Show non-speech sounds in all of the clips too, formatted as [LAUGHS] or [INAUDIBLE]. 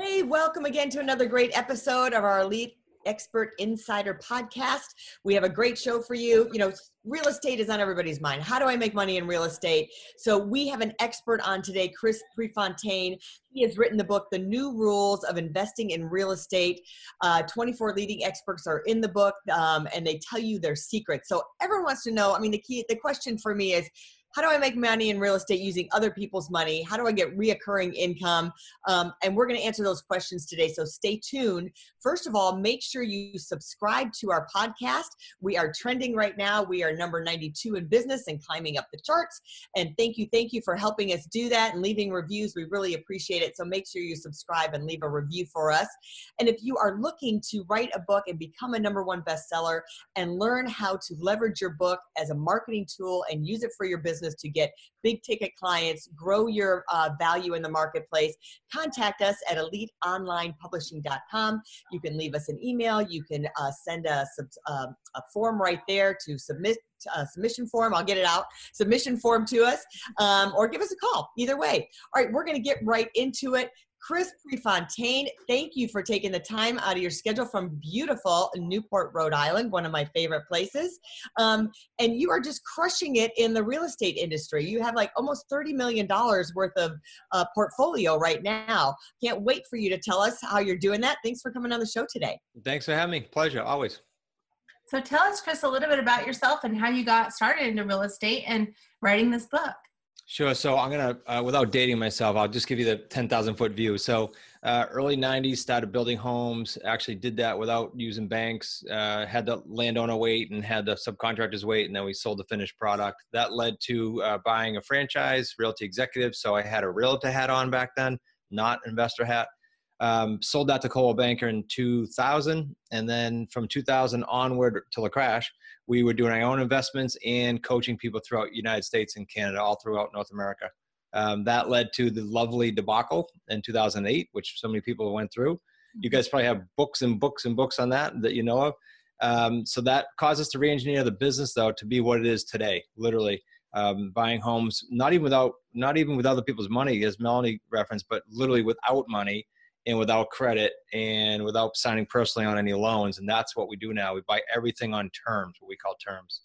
Hey, welcome again to another great episode of our Elite Expert Insider podcast. We have a great show for you. You know, real estate is on everybody's mind. How do I make money in real estate? So we have an expert on today, Chris Prefontaine. He has written the book, The New Rules of Investing in Real Estate. Uh, 24 leading experts are in the book, um, and they tell you their secrets. So everyone wants to know. I mean, the key, the question for me is how do I make money in real estate using other people's money? How do I get reoccurring income? Um, and we're going to answer those questions today. So stay tuned. First of all, make sure you subscribe to our podcast. We are trending right now. We are number 92 in business and climbing up the charts. And thank you, thank you for helping us do that and leaving reviews. We really appreciate it. So make sure you subscribe and leave a review for us. And if you are looking to write a book and become a number one bestseller and learn how to leverage your book as a marketing tool and use it for your business business to get big ticket clients, grow your uh, value in the marketplace, contact us at eliteonlinepublishing.com. You can leave us an email. You can uh, send a, uh, a, form right there to submit a uh, submission form. I'll get it out. Submission form to us, um, or give us a call. Either way. All right, we're going to get right into it. Chris Prefontaine, thank you for taking the time out of your schedule from beautiful Newport, Rhode Island, one of my favorite places. Um, and you are just crushing it in the real estate industry. You have like almost $30 million worth of uh, portfolio right now. Can't wait for you to tell us how you're doing that. Thanks for coming on the show today. Thanks for having me. Pleasure, always. So tell us, Chris, a little bit about yourself and how you got started into real estate and writing this book. Sure. So I'm gonna, uh, without dating myself, I'll just give you the 10,000 foot view. So uh, early 90s, started building homes. Actually, did that without using banks. Uh, had the landowner wait and had the subcontractors wait, and then we sold the finished product. That led to uh, buying a franchise, Realty Executive. So I had a realtor hat on back then, not investor hat. Um, sold that to Coldwell Banker in 2000, and then from 2000 onward till the crash, we were doing our own investments and coaching people throughout the United States and Canada, all throughout North America. Um, that led to the lovely debacle in 2008, which so many people went through. You mm-hmm. guys probably have books and books and books on that that you know of. Um, so that caused us to re-engineer the business though to be what it is today. Literally um, buying homes, not even without not even with other people's money, as Melanie referenced, but literally without money and without credit and without signing personally on any loans. And that's what we do now. We buy everything on terms, what we call terms.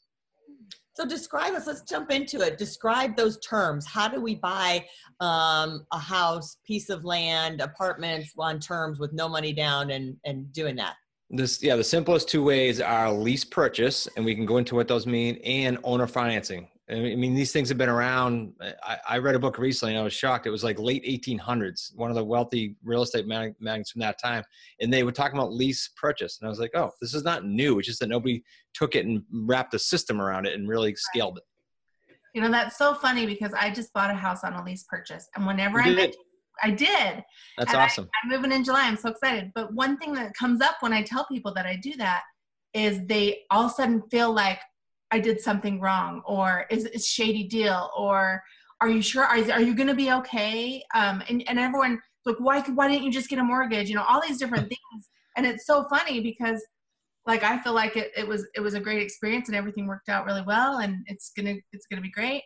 So describe us. Let's jump into it. Describe those terms. How do we buy um, a house, piece of land, apartments on terms with no money down, and and doing that? This yeah, the simplest two ways are lease purchase, and we can go into what those mean, and owner financing. I mean, these things have been around. I, I, read a book recently and I was shocked. It was like late 1800s, one of the wealthy real estate mag- magnates from that time. And they were talking about lease purchase. And I was like, oh, this is not new. It's just that nobody took it and wrapped a system around it and really scaled it. You know, that's so funny because I just bought a house on a lease purchase. And whenever I met, I did. That's and awesome. I, I'm moving in July. I'm so excited. But one thing that comes up when I tell people that I do that is they all of a sudden feel like, I did something wrong or is it a shady deal or are you sure are, are you going to be okay? Um, and, and everyone like why why didn't you just get a mortgage you know all these different [LAUGHS] things. And it's so funny because like I feel like it, it was it was a great experience and everything worked out really well and it's gonna it's gonna be great.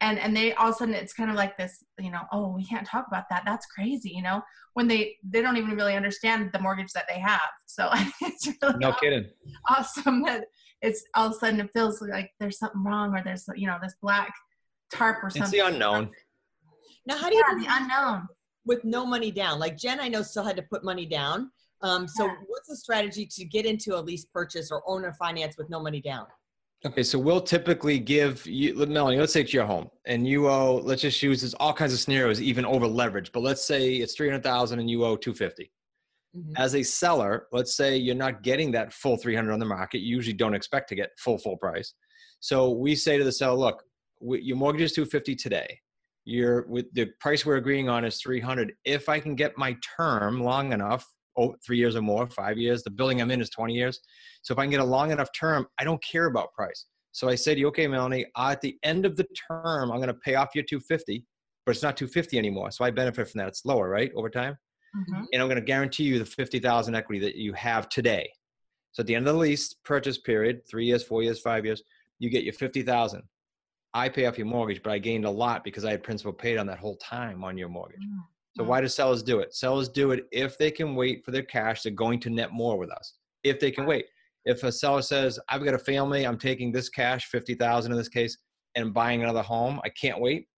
And and they all of a sudden it's kind of like this you know oh we can't talk about that. That's crazy you know when they they don't even really understand the mortgage that they have. So [LAUGHS] it's really no kidding. awesome that it's all of a sudden it feels like there's something wrong or there's you know this black tarp or something. It's the unknown. Now, how do you yeah, the unknown with no money down? Like Jen, I know still had to put money down. Um, so yeah. what's the strategy to get into a lease purchase or owner finance with no money down? Okay, so we'll typically give you, Melanie, let's say it's your home and you owe, let's just use this, all kinds of scenarios, even over leverage, but let's say it's 300,000 and you owe 250. Mm-hmm. As a seller, let's say you're not getting that full 300 on the market. You usually don't expect to get full full price. So we say to the seller, look, your mortgage is 250 today. you're with the price we're agreeing on is 300 if i can get my term long enough oh three years or more five years the building i'm in is 20 years so if i can get a long enough term i don't care about price so i said okay melanie at the end of the term i'm going to pay off your 250 but it's not 250 anymore so i benefit from that it's lower right over time Mhm. and i'm going to guarantee you the 50000 equity that you have today so at the end of the lease purchase period three years four years five years you get your 50000 i pay off your mortgage but i gained a lot because i had principal paid on that whole time on your mortgage Mm. so why do sellers do it? Sellers do it if they can wait for their cash. They're going to net more with us if they can wait. If a seller says, "I've got a family, I'm taking this cash, fifty thousand in this case, and buying another home, I can't wait."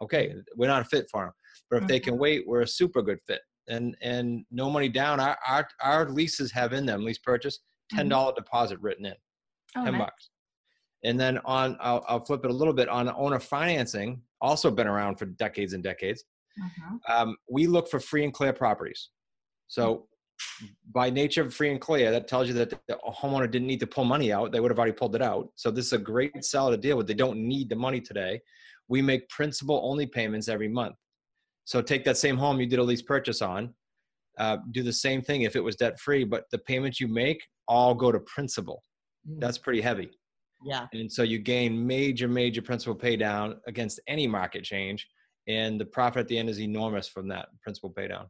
Okay, we're not a fit for them. But if they can wait, we're a super good fit. And and no money down. Our our, our leases have in them lease purchase ten dollars dollars deposit written in Oh, 10 nice. bucks. And then on, I'll, I'll flip it a little bit on owner financing, also been around for decades and decades. Mhm. Um, we look for free and clear properties. So by nature of free and clear, that tells you that the homeowner didn't need to pull money out. They would have already pulled it out. So this is a great seller to deal with. They don't need the money today. We make principal only payments every month. So take that same home you did a lease purchase on, uh, do the same thing if it was debt free, but the payments you make all go to principal. Mm. That's pretty heavy. Yeah. And so you gain major, major principal pay down against any market change. And the profit at the end is enormous from that principal pay down.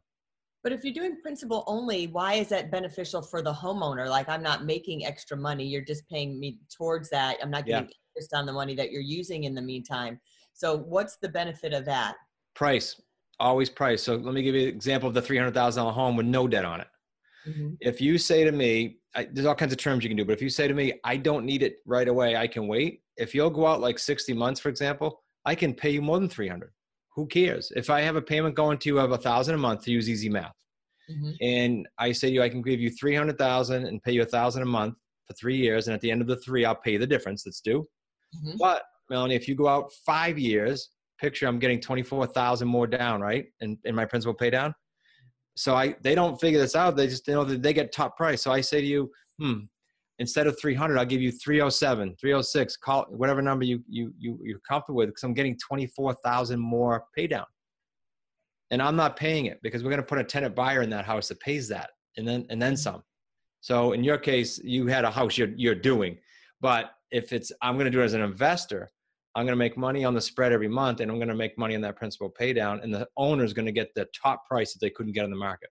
But if you're doing principal only, why is that beneficial for the homeowner? Like I'm not making extra money. You're just paying me towards that. I'm not Yeah. getting interest on the money that you're using in the meantime. So what's the benefit of that? Price, always price. So let me give you an example of the $300,000 home with no debt on it. Mhm. If you say to me, I, there's all kinds of terms you can do, but if you say to me, I don't need it right away, I can wait. If you'll go out like 60 months, for example, I can pay you more than 300. Who cares? If I have a payment going to you of a thousand a month to use easy math, Mhm. and I say to you, I can give you 300,000 and pay you a thousand a month for three years. And at the end of the three, I'll pay the difference that's due. Mhm. But Melanie, if you go out five years, picture I'm getting 24,000 more down, right? In, in my principal pay down. So I, they don't figure this out. They just, you know, that they get top price. So I say to you, hmm, instead of 300, I'll give you 307, 306, call whatever number you, you, you, you're comfortable with. Cause I'm getting 24,000 more pay down. And I'm not paying it because we're going to put a tenant buyer in that house that pays that and then, and then some. So in your case, you had a house you're, you're doing, but if it's, I'm going to do it as an investor, I'm going to make money on the spread every month and I'm going to make money on that principal pay down and the owner is going to get the top price that they couldn't get on the market.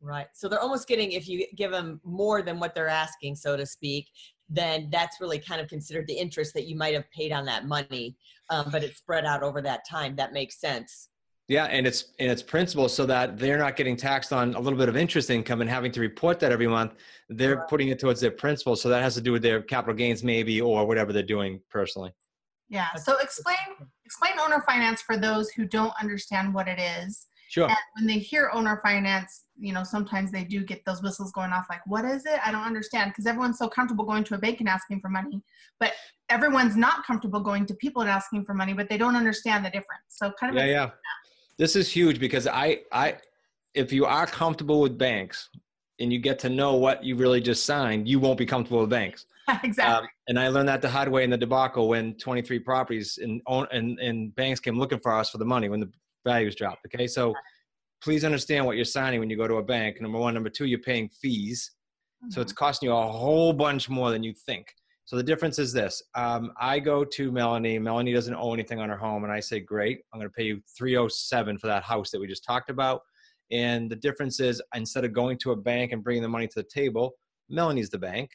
Right. So they're almost getting, if you give them more than what they're asking, so to speak, then that's really kind of considered the interest that you might have paid on that money, um, but it's spread out over that time. That makes sense. Yeah, and it's and it's principal so that they're not getting taxed on a little bit of interest income and having to report that every month. They're Right. putting it towards their principal, so that has to do with their capital gains maybe or whatever they're doing personally. Yeah. So explain explain owner finance for those who don't understand what it is. Sure. And when they hear owner finance, you know, sometimes they do get those whistles going off like, what is it? I don't understand. Because everyone's so comfortable going to a bank and asking for money. But everyone's not comfortable going to people and asking for money, but they don't understand the difference. So kind of Yeah, yeah. This is huge because I I if you are comfortable with banks and you get to know what you really just signed, you won't be comfortable with banks. [LAUGHS] exactly. Um, and I learned that the hard way in the debacle when 23 properties and, and, and banks came looking for us for the money when the values dropped. Okay. So please understand what you're signing when you go to a bank. Number one. Number two, you're paying fees. So it's costing you a whole bunch more than you think. So the difference is this. Um, I go to Melanie. Melanie doesn't owe anything on her home. And I say, great, I'm going to pay you 307 for that house that we just talked about. And the difference is instead of going to a bank and bringing the money to the table, Melanie's the bank.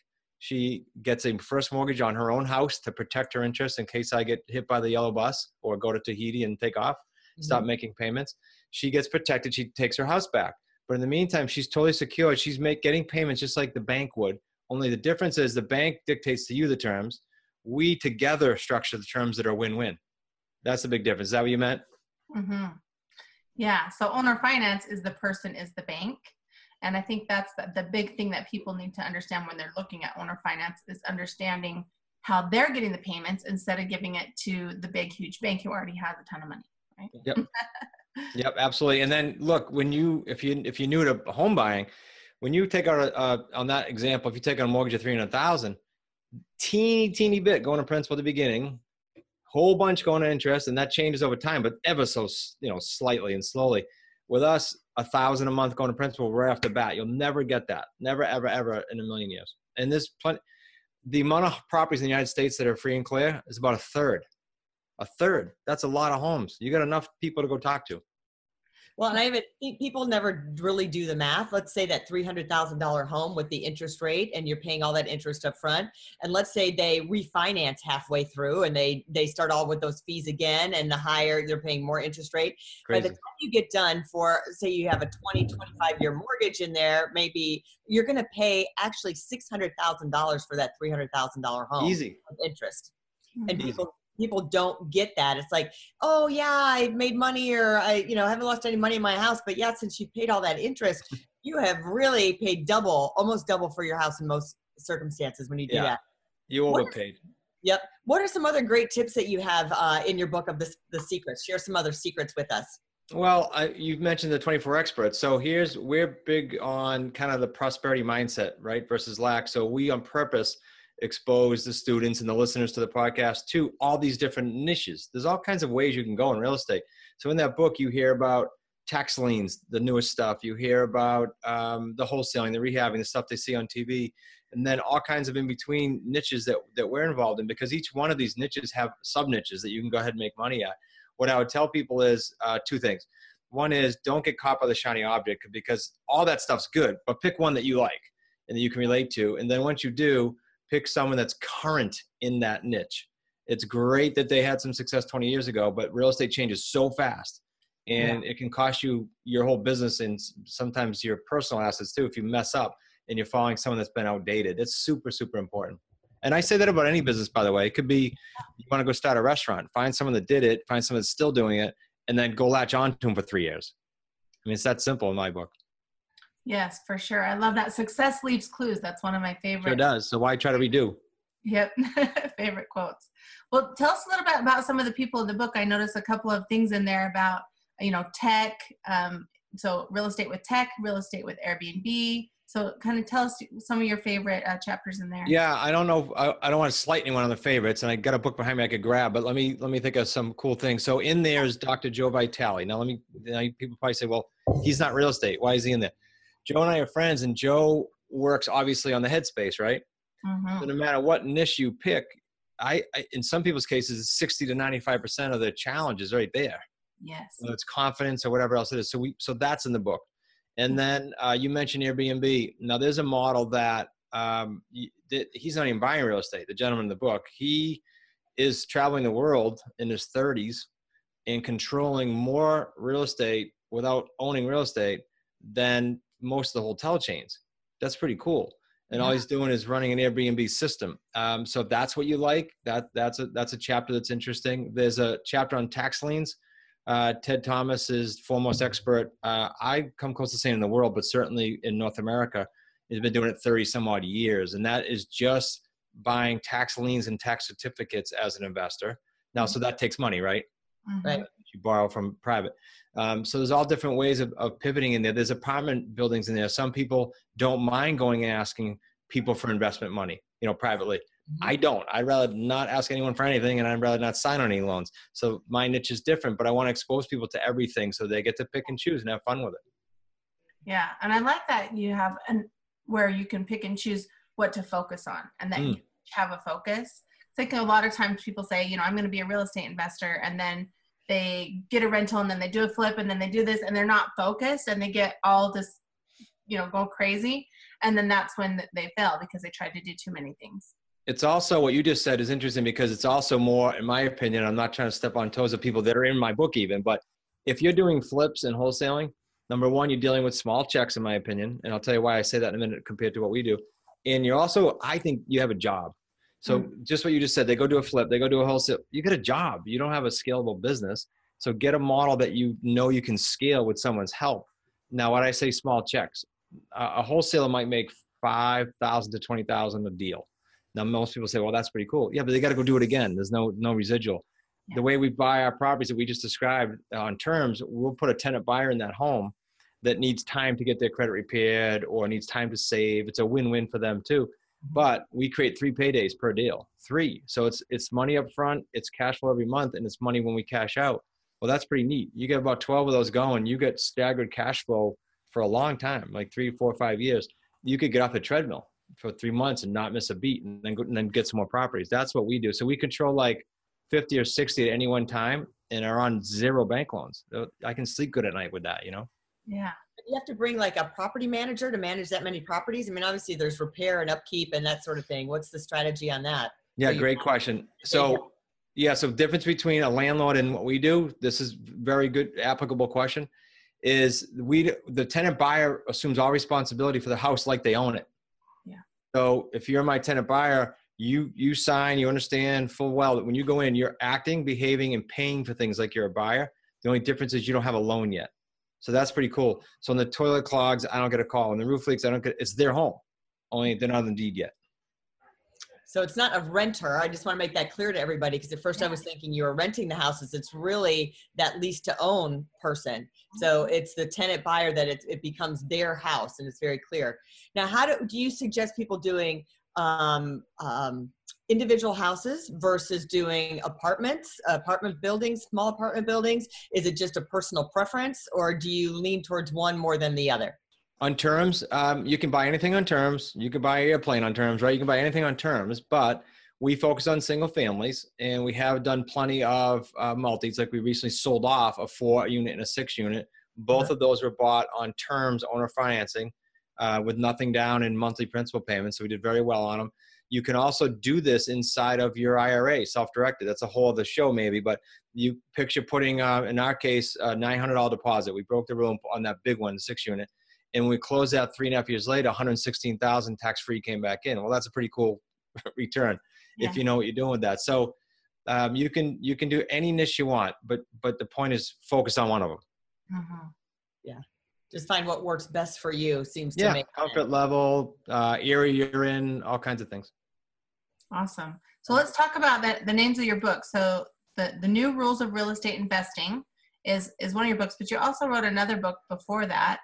She gets a first mortgage on her own house to protect her interest in case I get hit by the yellow bus or go to Tahiti and take off, stop making payments. She gets protected. She takes her house back. But in the meantime, she's totally secure. She's make, getting payments just like the bank would. Only the difference is the bank dictates to you the terms. We together structure the terms that are win-win. That's the big difference. Is that what you meant? Mm-hmm. Yeah. So owner finance is the person is the bank. And I think that's the, the big thing that people need to understand when they're looking at owner finance is understanding how they're getting the payments instead of giving it to the big, huge bank who already has a ton of money. Right. Yep. [LAUGHS] Yep, absolutely. And then look, when you if you if you're new to home buying, when you take out a, uh, on that example, if you take out a mortgage of three hundred thousand, teeny teeny bit going to principal at the beginning, whole bunch going to interest, and that changes over time, but ever so you know slightly and slowly. With us, a thousand a month going to principal right off the bat, you'll never get that. Never, ever, ever in a million years. And this plenty. The amount of properties in the United States that are free and clear is about a third. A third. That's a lot of homes. You got enough people to go talk to. Well, and I have it, people never really do the math. Let's say that $300,000 home with the interest rate and you're paying all that interest up front. And let's say they refinance halfway through and they, they start all with those fees again and the higher they're paying more interest rate. Crazy. By the time you get done for, say you have a 20, 25 year mortgage in there, maybe you're going to pay actually $600,000 for that $300,000 home. Easy. interest. Hmm. And people people don't get that. It's like, oh yeah, I made money or I, you know, haven't lost any money in my house. But yeah, since you paid all that interest, [LAUGHS] you have really paid double, almost double for your house in most circumstances when you do yeah. that. You overpaid. What, yep. What are some other great tips that you have uh, in your book of the, the secrets? Share some other secrets with us. Well, I, you've mentioned the 24 experts. So here's, we're big on kind of the prosperity mindset, right? Versus lack. So we on purpose expose the students and the listeners to the podcast to all these different niches. There's all kinds of ways you can go in real estate. So in that book, you hear about tax liens, the newest stuff. You hear about um, the wholesaling, the rehabbing, the stuff they see on TV, and then all kinds of in between niches that that we're involved in. Because each one of these niches have sub niches that you can go ahead and make money at. What I would tell people is uh, two things. One is don't get caught by the shiny object because all that stuff's good, but pick one that you like and that you can relate to. And then once you do, pick someone that's current in that niche. It's great that they had some success 20 years ago, but real estate changes so fast and yeah. it can cost you your whole business and sometimes your personal assets too if you mess up and you're following someone that's been outdated. It's super, super important. And I say that about any business, by the way. It could be you want to go start a restaurant, find someone that did it, find someone that's still doing it, and then go latch on to them for three years. I mean, it's that simple in my book. Yes, for sure. I love that. Success leaves clues. That's one of my favorite. Sure does. So why try to redo? Yep. [LAUGHS] favorite quotes. Well, tell us a little bit about some of the people in the book. I noticed a couple of things in there about, you know, tech. Um, so real estate with tech, real estate with Airbnb. So kind of tell us some of your favorite uh, chapters in there. Yeah, I don't know. I, I don't want to slight anyone on the favorites, and I got a book behind me I could grab. But let me let me think of some cool things. So in there is Dr. Joe Vitale. Now let me. You know, people probably say, well, he's not real estate. Why is he in there? Joe and I are friends, and Joe works obviously on the headspace, right? Mm-hmm. So no matter what niche you pick, I, I, in some people's cases, 60 to 95 percent of the challenge is right there. Yes. Whether it's confidence or whatever else it is. So we so that's in the book. And mm-hmm. then uh, you mentioned Airbnb. Now there's a model that um, he's not even buying real estate. The gentleman in the book, he is traveling the world in his 30s and controlling more real estate without owning real estate than most of the hotel chains. That's pretty cool. And yeah. all he's doing is running an Airbnb system. Um, so if that's what you like, that that's a that's a chapter that's interesting. There's a chapter on tax liens. Uh, Ted Thomas is foremost expert. Uh, I come close to saying in the world, but certainly in North America, he's been doing it 30 some odd years, and that is just buying tax liens and tax certificates as an investor. Now, so that takes money, right? Mm-hmm. Right. You borrow from private. Um, so there's all different ways of, of pivoting in there. There's apartment buildings in there. Some people don't mind going and asking people for investment money, you know, privately. Mm-hmm. I don't. I'd rather not ask anyone for anything and I'd rather not sign on any loans. So my niche is different, but I want to expose people to everything so they get to pick and choose and have fun with it. Yeah. And I like that you have an where you can pick and choose what to focus on and that mm. you have a focus. I think a lot of times people say, you know, I'm going to be a real estate investor and then they get a rental and then they do a flip and then they do this and they're not focused and they get all this you know go crazy. And then that's when they fail because they tried to do too many things. It's also what you just said is interesting because it's also more in my opinion i'm not trying to step on toes of people that are in my book even but if you're doing flips and wholesaling number one you're dealing with small checks in my opinion and i'll tell you why i say that in a minute compared to what we do. And you're also i think you have a job so mm. just what you just said, they go do a flip, they go do a wholesale. You get a job. You don't have a scalable business. So get a model that you know you can scale with someone's help. Now, when I say small checks, a wholesaler might make five thousand to twenty thousand a deal. Now, most people say, "Well, that's pretty cool." Yeah, but they got to go do it again. There's no no residual. Yeah. The way we buy our properties that we just described on terms, we'll put a tenant buyer in that home that needs time to get their credit repaired or needs time to save. It's a win-win for them too but we create three paydays per deal three. So it's it's money up front it's cash flow every month and it's money when we cash out. Well that's pretty neat. You get about 12 of those going you get staggered cash flow for a long time like three four five years. You could get off the treadmill for three months and not miss a beat and then and then get some more properties. That's what we do. So we control like 50 or 60 at any one time and are on zero bank loans. I can sleep good at night with that you know? Yeah you have to bring like a property manager to manage that many properties? I mean, obviously there's repair and upkeep and that sort of thing. What's the strategy on that? Yeah, great question. So, yeah, so difference between a landlord and what we do, this is very good applicable question is we the tenant buyer assumes all responsibility for the house like they own it. Yeah. So, if you're my tenant buyer, you you sign, you understand full well that when you go in, you're acting, behaving and paying for things like you're a buyer. The only difference is you don't have a loan yet. So that's pretty cool. So when the toilet clogs, I don't get a call. When the roof leaks, I don't get. It's their home. Only they're not on the deed yet. So it's not a renter. I just want to make that clear to everybody because at first I was thinking you were renting the houses. It's really that lease to own person. So mm-hmm. it's the tenant buyer that it, it becomes their house and it's very clear. Now, how do, do you suggest people doing um, um, individual houses versus doing apartments, apartment buildings, small apartment buildings? Is it just a personal preference or do you lean towards one more than the other? On terms, um, you can buy anything on terms. You can buy an airplane on terms, right? You can buy anything on terms, but we focus on single families and we have done plenty of uh, multis. Like we recently sold off a four unit and a six unit. Both of those were bought on terms owner financing uh, with nothing down and monthly principal payments. So we did very well on them. You can also do this inside of your IRA, self-directed. That's a whole other show, maybe. But you picture putting, uh, in our case, a $900 deposit. We broke the rule on that big one, six unit, and we closed out three and a half years later. 116,000 tax-free came back in. Well, that's a pretty cool [LAUGHS] return yeah. if you know what you're doing with that. So um, you can you can do any niche you want, but but the point is focus on one of them. Mm-hmm. Yeah just find what works best for you seems yeah, to make comfort sense. level uh area you're in all kinds of things. Awesome. So let's talk about that the names of your books. So the the new rules of real estate investing is is one of your books but you also wrote another book before that.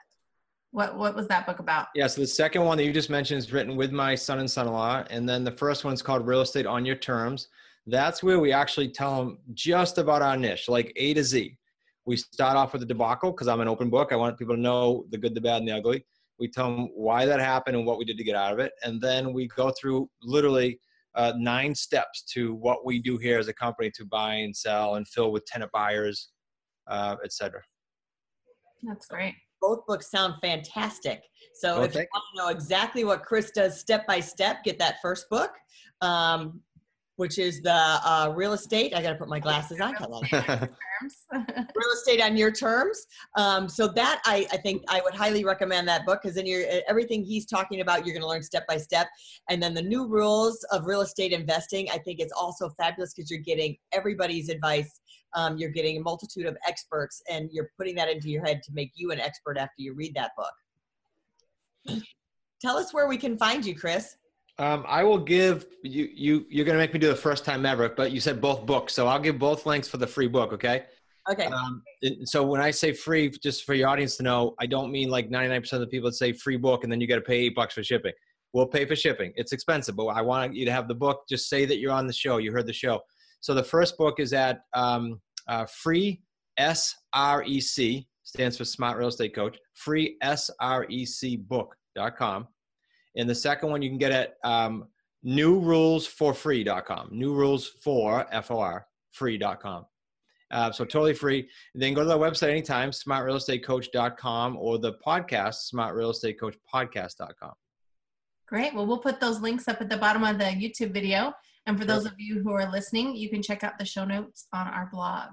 What what was that book about? Yeah so the second one that you just mentioned is written with my son and son-in-law and then the first one's called real estate on your terms. That's where we actually tell them just about our niche like a to z we start off with a debacle because I'm an open book. I want people to know the good, the bad, and the ugly. We tell them why that happened and what we did to get out of it. And then we go through literally uh, nine steps to what we do here as a company to buy and sell and fill with tenant buyers, uh, etc. That's great. Both books sound fantastic. So oh, if you want to know exactly what Chris does step by step, get that first book. Um, which is the uh, real estate. I got to put my glasses on. [LAUGHS] real estate on your terms. Um, so that I, I think I would highly recommend that book because then you're everything he's talking about. You're going to learn step by step. And then the new rules of real estate investing. I think it's also fabulous because you're getting everybody's advice. Um, you're getting a multitude of experts, and you're putting that into your head to make you an expert after you read that book. Tell us where we can find you, Chris. Um, I will give you you you're gonna make me do the first time ever, but you said both books, so I'll give both links for the free book. Okay. Okay. Um, so when I say free, just for your audience to know, I don't mean like 99% of the people that say free book and then you got to pay eight bucks for shipping. We'll pay for shipping. It's expensive, but I want you to have the book. Just say that you're on the show. You heard the show. So the first book is at um, uh, free S R E C stands for Smart Real Estate Coach. Free S R E C book.com. And the second one you can get at um, newrulesforfree.com. New rules for F O R free.com. Uh, so totally free. And Then go to the website anytime, smartrealestatecoach.com or the podcast, smartrealestatecoachpodcast.com. Great. Well, we'll put those links up at the bottom of the YouTube video. And for those of you who are listening, you can check out the show notes on our blog.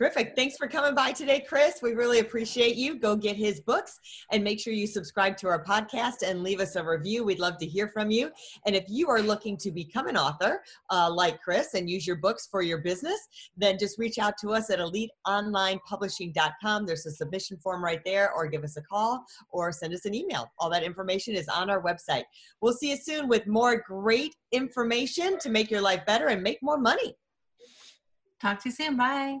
Terrific. Thanks for coming by today, Chris. We really appreciate you. Go get his books and make sure you subscribe to our podcast and leave us a review. We'd love to hear from you. And if you are looking to become an author uh, like Chris and use your books for your business, then just reach out to us at eliteonlinepublishing.com. There's a submission form right there, or give us a call or send us an email. All that information is on our website. We'll see you soon with more great information to make your life better and make more money. Talk to you soon. Bye.